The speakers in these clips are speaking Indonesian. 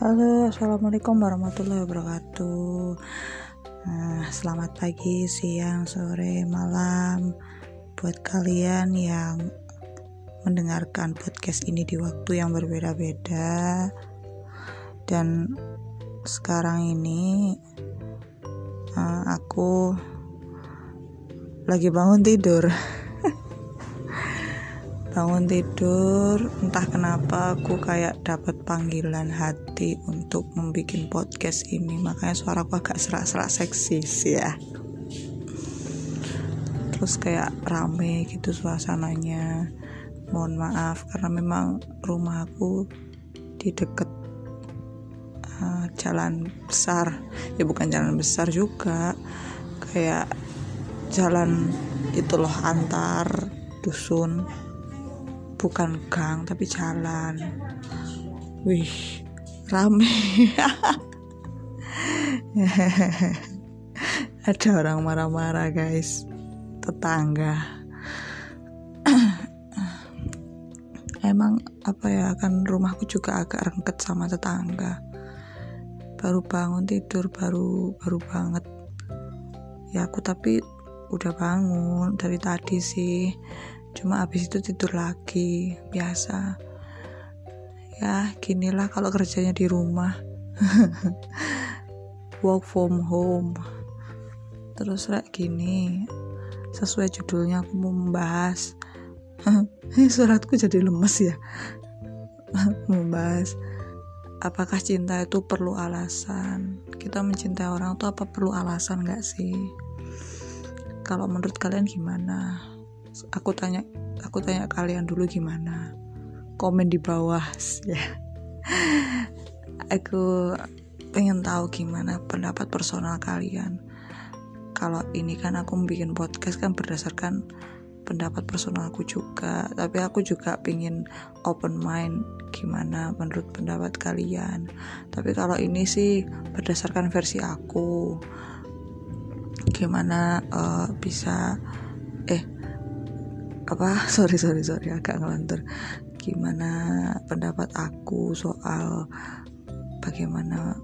Halo, assalamualaikum warahmatullahi wabarakatuh. Nah, selamat pagi, siang, sore, malam buat kalian yang mendengarkan podcast ini di waktu yang berbeda-beda. Dan sekarang ini uh, aku lagi bangun tidur. bangun tidur entah kenapa aku kayak dapat panggilan hati untuk membuat podcast ini. Makanya suaraku agak serak-serak seksis ya. Terus kayak rame gitu suasananya. Mohon maaf karena memang rumah aku di deket uh, jalan besar. Ya bukan jalan besar juga. Kayak jalan itu loh antar dusun. Bukan gang tapi jalan wih rame. Ada orang marah-marah guys. Tetangga. Emang apa ya kan rumahku juga agak rengket sama tetangga. Baru bangun tidur baru baru banget. Ya aku tapi udah bangun dari tadi sih. Cuma habis itu tidur lagi biasa ya ginilah kalau kerjanya di rumah. Work from home. Terus kayak gini sesuai judulnya aku mau membahas. Suratku jadi lemes ya. Membahas apakah cinta itu perlu alasan? Kita mencintai orang tuh apa perlu alasan gak sih? Kalau menurut kalian gimana? Aku tanya aku tanya kalian dulu gimana komen di bawah. Ya. Aku pengen tahu gimana pendapat personal kalian. Kalau ini kan aku bikin podcast kan berdasarkan pendapat personalku juga. Tapi aku juga pingin open mind gimana menurut pendapat kalian. Tapi kalau ini sih berdasarkan versi aku gimana uh, bisa eh apa? Sorry sorry sorry agak ngelantur gimana pendapat aku soal bagaimana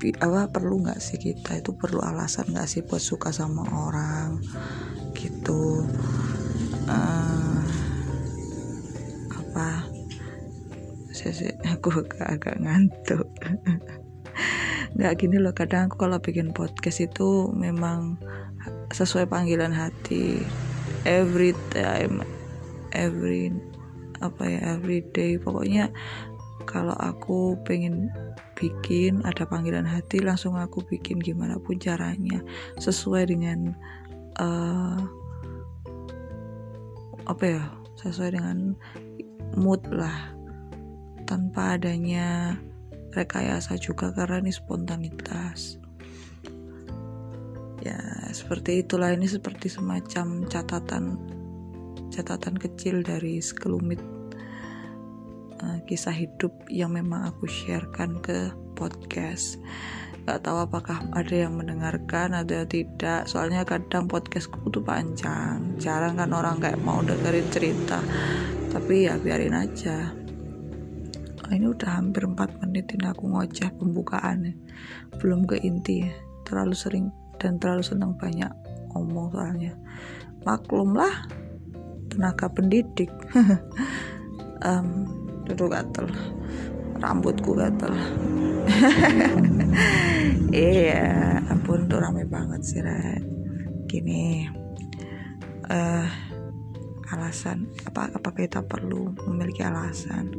apa perlu nggak sih kita itu perlu alasan nggak sih buat suka sama orang gitu. Uh, apa? Saya aku agak, agak ngantuk. Nggak gini loh kadang aku kalau bikin podcast itu memang sesuai panggilan hati. Every time every apa ya every day. Pokoknya kalau aku pengen bikin ada panggilan hati langsung aku bikin gimana pun caranya. Sesuai dengan uh, apa ya sesuai dengan mood lah. Tanpa adanya rekayasa juga karena ini spontanitas. Ya seperti itulah. Ini seperti semacam catatan catatan kecil dari sekelumit uh, kisah hidup yang memang aku sharekan ke podcast. Gak tahu apakah ada yang mendengarkan atau tidak. Soalnya kadang podcastku tuh panjang. Jarang kan orang kayak mau dengerin cerita. Tapi ya biarin aja. Oh, ini udah hampir 4 menit ini aku ngoceh pembukaan belum ke inti terlalu sering dan terlalu senang banyak ngomong soalnya. Maklum lah tenaga pendidik. Um, duduk gatel. Rambutku gatel. Iya ampun tuh rame banget sih Red. gini uh, alasan apa apa kita perlu memiliki alasan?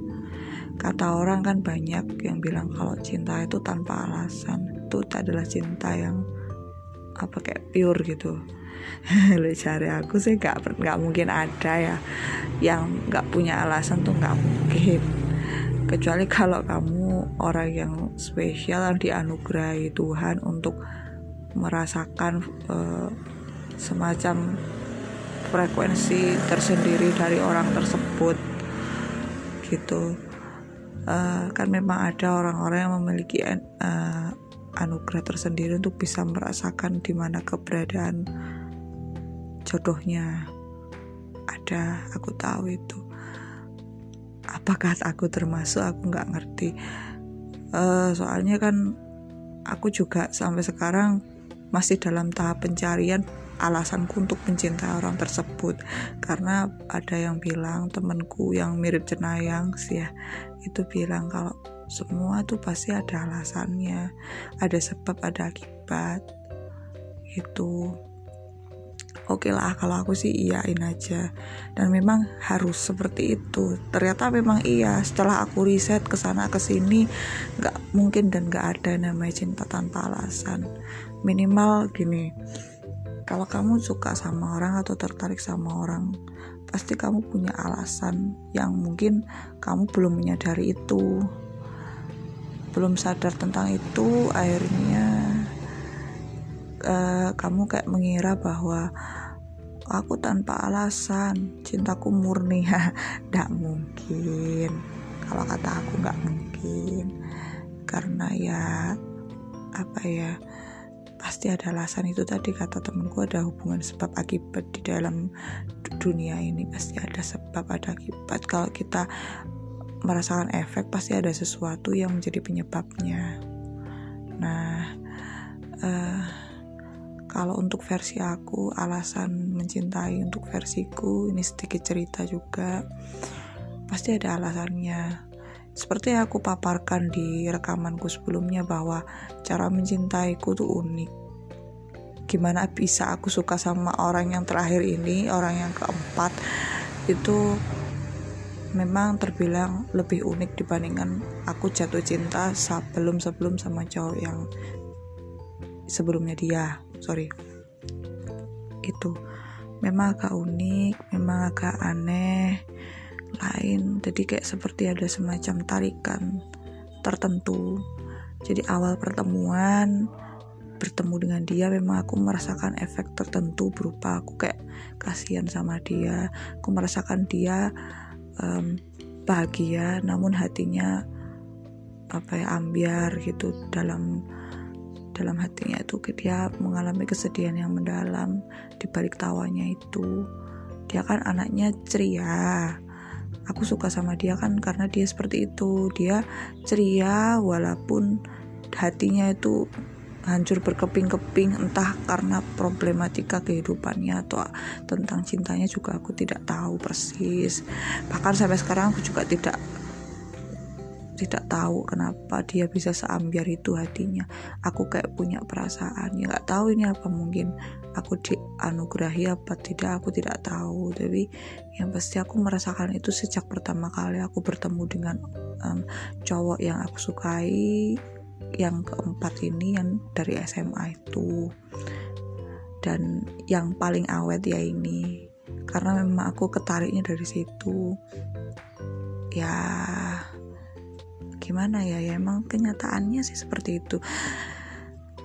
Kata orang kan banyak yang bilang kalau cinta itu tanpa alasan. Itu adalah cinta yang apa kayak pure gitu lu cari aku sih nggak nggak mungkin ada ya yang nggak punya alasan tuh nggak mungkin. Kecuali kalau kamu orang yang spesial yang dianugerahi Tuhan untuk merasakan uh, semacam frekuensi tersendiri dari orang tersebut gitu. Uh, kan memang ada orang-orang yang memiliki uh, anugerah tersendiri untuk bisa merasakan di mana keberadaan jodohnya. Ada aku tahu itu. Apakah aku termasuk aku nggak ngerti. Uh, soalnya kan aku juga sampai sekarang masih dalam tahap pencarian alasanku untuk mencintai orang tersebut. Karena ada yang bilang temenku yang mirip jenayang sih ya itu bilang kalau semua tuh pasti ada alasannya ada sebab ada akibat itu oke okay lah kalau aku sih iyain aja. Dan memang harus seperti itu. Ternyata memang iya setelah aku riset ke sana ke sini nggak mungkin dan nggak ada namanya cinta tanpa alasan. Minimal gini kalau kamu suka sama orang atau tertarik sama orang pasti kamu punya alasan yang mungkin kamu belum menyadari itu. Belum sadar tentang itu akhirnya uh, kamu kayak mengira bahwa aku tanpa alasan cintaku murni. Tidak mungkin. Kalau kata aku nggak mungkin. Karena ya apa ya pasti ada alasan. Itu tadi kata temenku ada hubungan sebab akibat di dalam dunia ini. Pasti ada sebab ada akibat. Kalau kita merasakan efek pasti ada sesuatu yang menjadi penyebabnya. Nah uh, kalau untuk versi aku alasan mencintai untuk versiku ini sedikit cerita juga. Pasti ada alasannya. Seperti yang aku paparkan di rekamanku sebelumnya bahwa cara mencintaiku tuh unik. Gimana bisa aku suka sama orang yang terakhir ini, orang yang keempat itu memang terbilang lebih unik dibandingkan aku jatuh cinta sebelum sebelum sama cowok yang sebelumnya dia sorry. Itu memang agak unik memang agak aneh lain. Jadi kayak seperti ada semacam tarikan tertentu. Jadi awal pertemuan bertemu dengan dia memang aku merasakan efek tertentu berupa aku kayak kasihan sama dia. Aku merasakan dia um, bahagia namun hatinya apa ya ambiar gitu dalam dalam hatinya itu dia mengalami kesedihan yang mendalam di balik tawanya itu. Dia kan anaknya ceria. Aku suka sama dia kan karena dia seperti itu. Dia ceria walaupun hatinya itu hancur berkeping-keping entah karena problematika kehidupannya atau tentang cintanya juga aku tidak tahu persis. Bahkan sampai sekarang aku juga tidak tidak tahu kenapa dia bisa seambiar itu hatinya. Aku kayak punya perasaan ya nggak tahu ini apa mungkin aku dianugerahi apa tidak aku tidak tahu. Tapi yang pasti aku merasakan itu sejak pertama kali aku bertemu dengan um, cowok yang aku sukai yang keempat ini yang dari SMA itu. Dan yang paling awet ya ini karena memang aku ketariknya dari situ. Ya gimana ya? Ya emang kenyataannya sih seperti itu.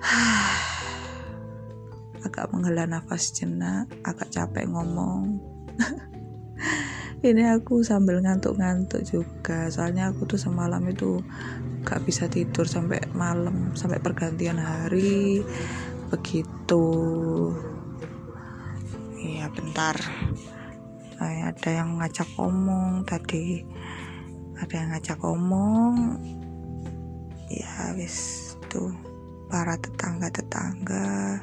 Agak menghela nafas jenak agak capek ngomong. Ini aku sambil ngantuk-ngantuk juga. Soalnya aku tuh semalam itu gak bisa tidur sampai malam sampai pergantian hari. Begitu. Iya bentar. Ada yang ngajak ngomong tadi ada yang ngajak ngomong. Ya wis tuh para tetangga-tetangga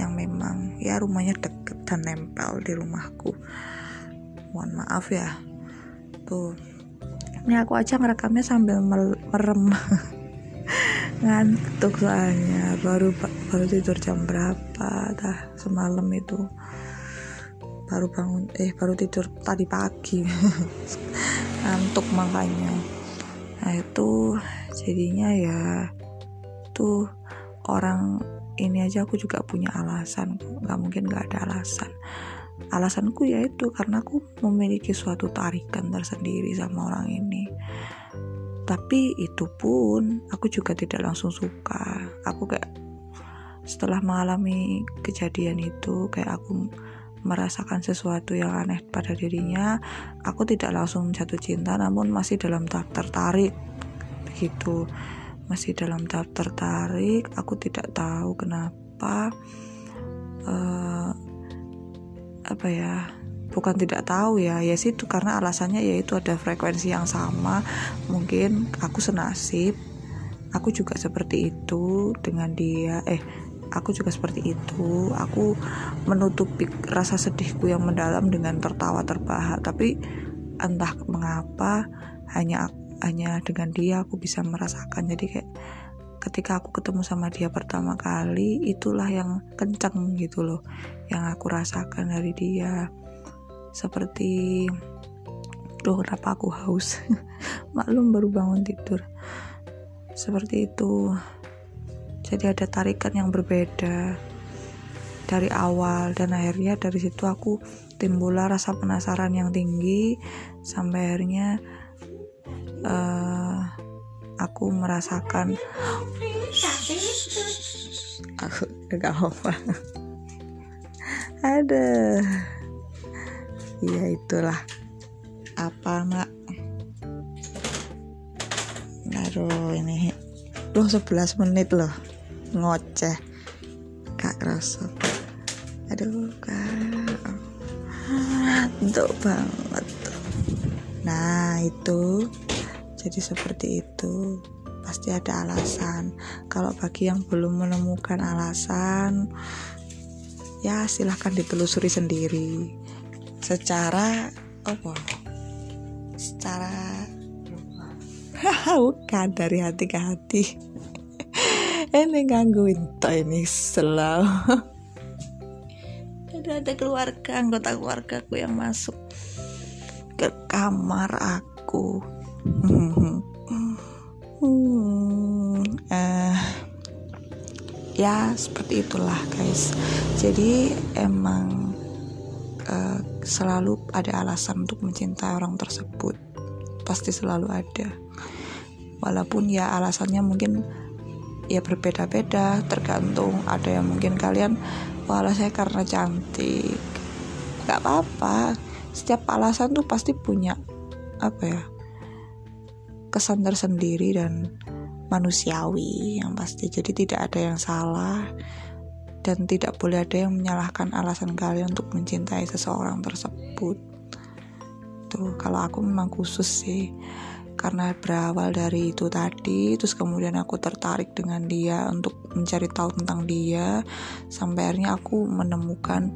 yang memang ya rumahnya deket dan nempel di rumahku. Mohon maaf ya. Tuh. Ini aku aja ngerekamnya sambil merem. Ngantuk soalnya. Baru baru tidur jam berapa dah semalam itu. Baru bangun eh baru tidur tadi pagi ngantuk makanya. Nah itu jadinya ya tuh orang ini aja aku juga punya alasan nggak mungkin nggak ada alasan. Alasanku yaitu karena aku memiliki suatu tarikan tersendiri sama orang ini. Tapi itu pun aku juga tidak langsung suka. Aku kayak setelah mengalami kejadian itu kayak aku merasakan sesuatu yang aneh pada dirinya, aku tidak langsung jatuh cinta, namun masih dalam tahap tertarik. Begitu, masih dalam tahap tertarik. Aku tidak tahu kenapa, uh, apa ya, bukan tidak tahu ya ya sih itu karena alasannya yaitu ada frekuensi yang sama mungkin aku senasib aku juga seperti itu dengan dia eh aku juga seperti itu. Aku menutupi rasa sedihku yang mendalam dengan tertawa terbahak tapi entah mengapa hanya hanya dengan dia aku bisa merasakan. Jadi kayak ketika aku ketemu sama dia pertama kali itulah yang kenceng gitu loh yang aku rasakan dari dia. Seperti Duh kenapa aku haus? Maklum baru bangun tidur. Seperti itu Jadi ada tarikan yang berbeda Dari awal Dan akhirnya dari situ aku Timbullah rasa penasaran yang tinggi Sampai akhirnya uh, Aku merasakan Aku gak apa Ada. Iya itulah. Apa nak aduh ini loh 11 menit loh ngoceh. Kak rasa aduh kak untuk banget. Nah itu. Jadi seperti itu. Pasti ada alasan. Kalau bagi yang belum menemukan alasan ya silahkan ditelusuri sendiri. Secara apa? Secara bukan dari hati ke hati ini gangguin ini selalu ada ada keluarga anggota keluarga aku yang masuk ke kamar aku. Hmm, uh, ya seperti itulah guys. Jadi emang uh, selalu ada alasan untuk mencintai orang tersebut. Pasti selalu ada. Walaupun ya alasannya mungkin ya berbeda-beda tergantung ada yang mungkin kalian wala saya karena cantik. Nggak apa-apa. Setiap alasan tuh pasti punya apa ya kesan tersendiri dan manusiawi yang pasti. Jadi tidak ada yang salah dan tidak boleh ada yang menyalahkan alasan kalian untuk mencintai seseorang tersebut. Tuh, kalau aku memang khusus sih karena berawal dari itu tadi terus kemudian aku tertarik dengan dia untuk mencari tahu tentang dia sampai akhirnya aku menemukan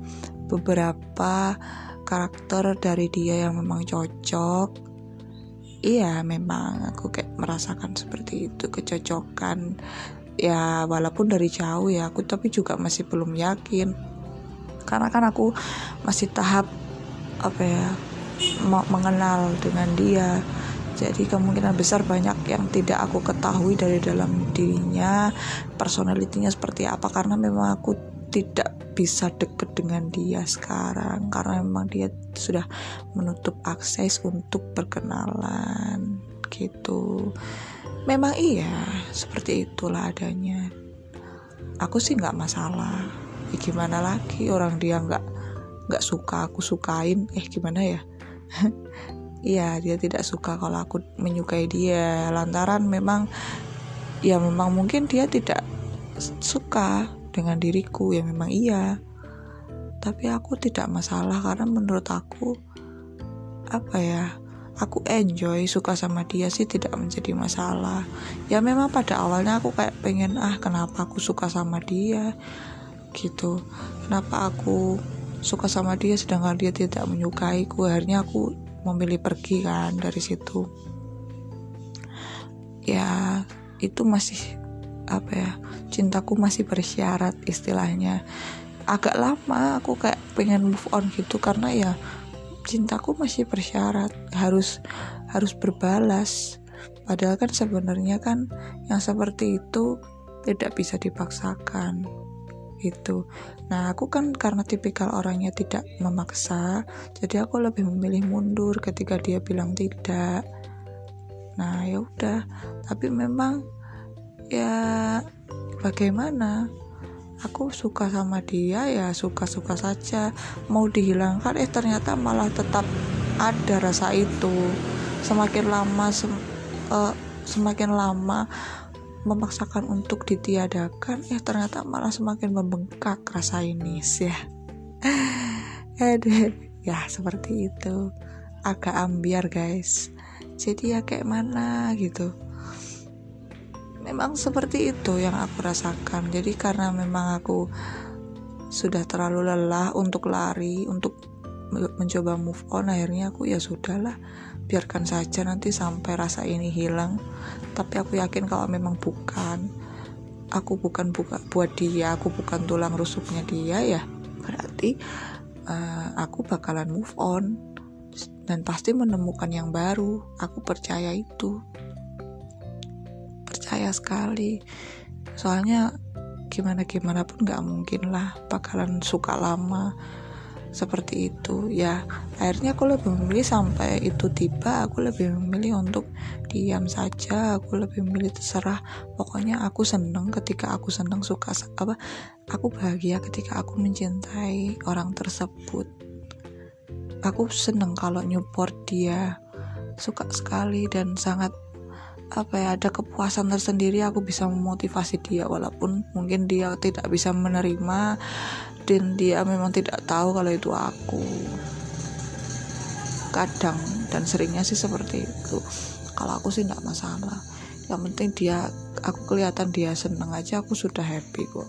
beberapa karakter dari dia yang memang cocok. Iya memang aku kayak merasakan seperti itu kecocokan. Ya walaupun dari jauh ya aku tapi juga masih belum yakin. Karena kan aku masih tahap apa ya mengenal dengan dia jadi kemungkinan besar banyak yang tidak aku ketahui dari dalam dirinya personalitinya seperti apa karena memang aku tidak bisa deket dengan dia sekarang karena memang dia sudah menutup akses untuk perkenalan gitu. Memang iya seperti itulah adanya. Aku sih nggak masalah. Ya gimana lagi orang dia nggak nggak suka aku sukain. Eh gimana ya iya dia tidak suka kalau aku menyukai dia. Lantaran memang ya memang mungkin dia tidak suka dengan diriku. Ya memang iya. Tapi aku tidak masalah karena menurut aku apa ya aku enjoy suka sama dia sih tidak menjadi masalah. Ya memang pada awalnya aku kayak pengen ah kenapa aku suka sama dia? Gitu. Kenapa aku suka sama dia sedangkan dia tidak menyukaiku? Akhirnya aku memilih pergi kan dari situ. Ya itu masih apa ya cintaku masih bersyarat istilahnya. Agak lama aku kayak pengen move on gitu karena ya cintaku masih bersyarat harus harus berbalas. Padahal kan sebenarnya kan yang seperti itu tidak bisa dipaksakan itu nah aku kan karena tipikal orangnya tidak memaksa jadi aku lebih memilih mundur ketika dia bilang tidak. Nah ya udah. Tapi memang ya bagaimana? Aku suka sama dia ya suka-suka saja. Mau dihilangkan eh ternyata malah tetap ada rasa itu. Semakin lama sem uh, semakin lama memaksakan untuk ditiadakan eh ternyata malah semakin membengkak rasa ini ya. Ya seperti itu. Agak ambiar guys. Jadi ya kayak mana gitu. Memang seperti itu yang aku rasakan. Jadi karena memang aku sudah terlalu lelah untuk lari untuk mencoba move on akhirnya aku ya sudahlah biarkan saja nanti sampai rasa ini hilang. Tapi aku yakin kalau memang bukan aku bukan buka buat dia aku bukan tulang rusuknya dia ya berarti uh, aku bakalan move on dan pasti menemukan yang baru. Aku percaya itu. Percaya sekali. Soalnya gimana gimana pun nggak mungkin lah bakalan suka lama seperti itu. Ya akhirnya aku lebih memilih sampai itu tiba aku lebih memilih untuk diam saja aku lebih memilih terserah. Pokoknya aku seneng ketika aku seneng suka apa aku bahagia ketika aku mencintai orang tersebut. Aku seneng kalau nyupport dia. Suka sekali dan sangat apa ya ada kepuasan tersendiri aku bisa memotivasi dia walaupun mungkin dia tidak bisa menerima dan dia memang tidak tahu kalau itu aku. Kadang dan seringnya sih seperti itu. Kalau aku sih tidak masalah. Yang penting dia aku kelihatan dia seneng aja aku sudah happy kok.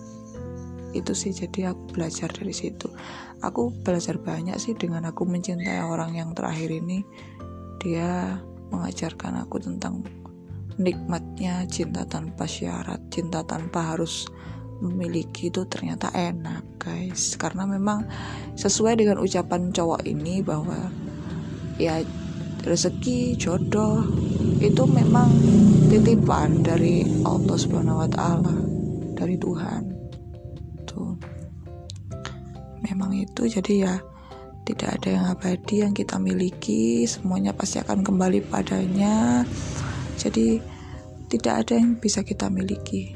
Itu sih jadi aku belajar dari situ. Aku belajar banyak sih dengan aku mencintai orang yang terakhir ini. Dia mengajarkan aku tentang nikmatnya cinta tanpa syarat cinta tanpa harus memiliki itu ternyata enak guys. Karena memang sesuai dengan ucapan cowok ini bahwa ya rezeki jodoh itu memang titipan dari Allah Subhanahu wa taala dari Tuhan. Tuh. Memang itu jadi ya tidak ada yang abadi yang kita miliki semuanya pasti akan kembali padanya. Jadi tidak ada yang bisa kita miliki.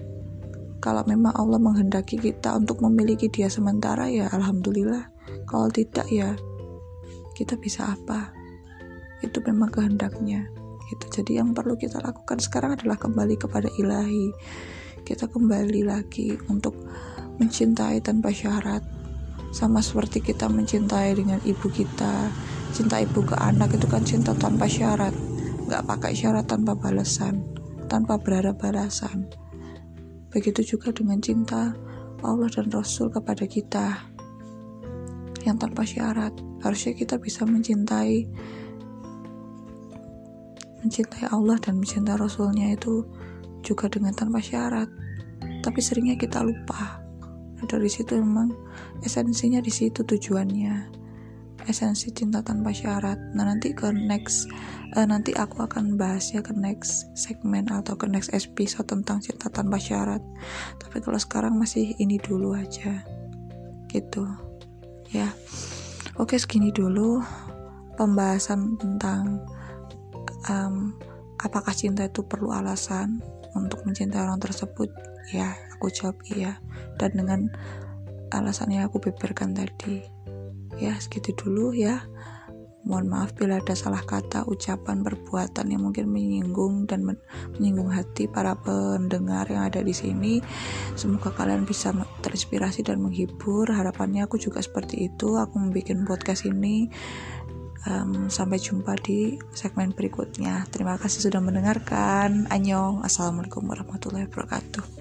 Kalau memang Allah menghendaki kita untuk memiliki dia sementara ya alhamdulillah. Kalau tidak ya kita bisa apa? Itu memang kehendaknya. Itu jadi yang perlu kita lakukan sekarang adalah kembali kepada ilahi. Kita kembali lagi untuk mencintai tanpa syarat. Sama seperti kita mencintai dengan ibu kita. Cinta ibu ke anak itu kan cinta tanpa syarat nggak pakai syarat tanpa balasan, tanpa berharap balasan. Begitu juga dengan cinta Allah dan Rasul kepada kita yang tanpa syarat. Harusnya kita bisa mencintai mencintai Allah dan mencintai Rasulnya itu juga dengan tanpa syarat. Tapi seringnya kita lupa. Nah, dari situ memang esensinya di situ tujuannya esensi cinta tanpa syarat. Nah nanti ke next uh, nanti aku akan bahas ya ke next segmen atau ke next episode tentang cinta tanpa syarat. Tapi kalau sekarang masih ini dulu aja, gitu ya. Oke segini dulu pembahasan tentang um, apakah cinta itu perlu alasan untuk mencintai orang tersebut. Ya aku jawab iya dan dengan alasannya aku beberkan tadi ya segitu dulu ya. Mohon maaf bila ada salah kata ucapan perbuatan yang mungkin menyinggung dan menyinggung hati para pendengar yang ada di sini. Semoga kalian bisa terinspirasi dan menghibur. Harapannya aku juga seperti itu. Aku membuat podcast ini um, sampai jumpa di segmen berikutnya. Terima kasih sudah mendengarkan. Annyeong. Assalamualaikum warahmatullahi wabarakatuh